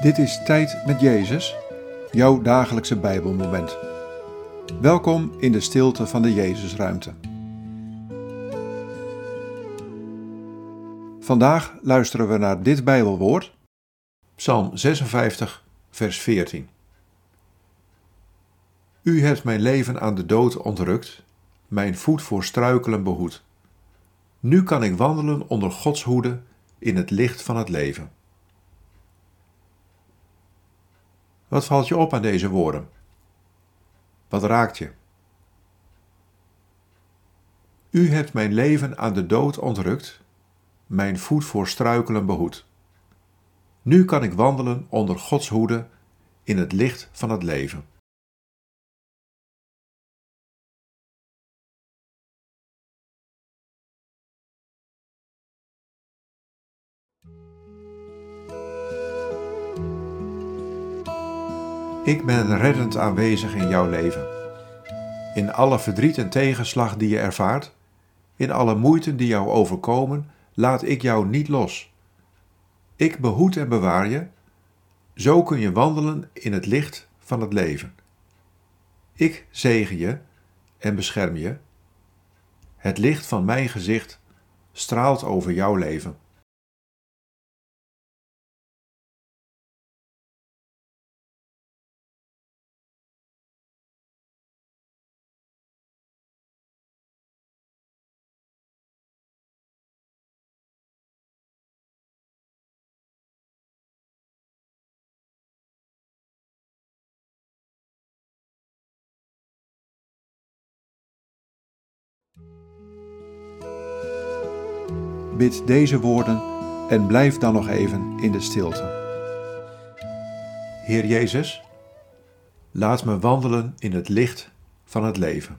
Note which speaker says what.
Speaker 1: Dit is Tijd met Jezus, jouw dagelijkse Bijbelmoment. Welkom in de stilte van de Jezusruimte. Vandaag luisteren we naar dit Bijbelwoord, Psalm 56, vers 14. U hebt mijn leven aan de dood ontrukt, mijn voet voor struikelen behoed. Nu kan ik wandelen onder Gods hoede in het licht van het leven. Wat valt je op aan deze woorden? Wat raakt je? U hebt mijn leven aan de dood ontrukt, mijn voet voor struikelen behoed. Nu kan ik wandelen onder Gods hoede in het licht van het leven. Ik ben reddend aanwezig in jouw leven. In alle verdriet en tegenslag die je ervaart, in alle moeite die jou overkomen, laat ik jou niet los. Ik behoed en bewaar je, zo kun je wandelen in het licht van het leven. Ik zegen je en bescherm je. Het licht van mijn gezicht straalt over jouw leven. Bid deze woorden en blijf dan nog even in de stilte. Heer Jezus, laat me wandelen in het licht van het leven.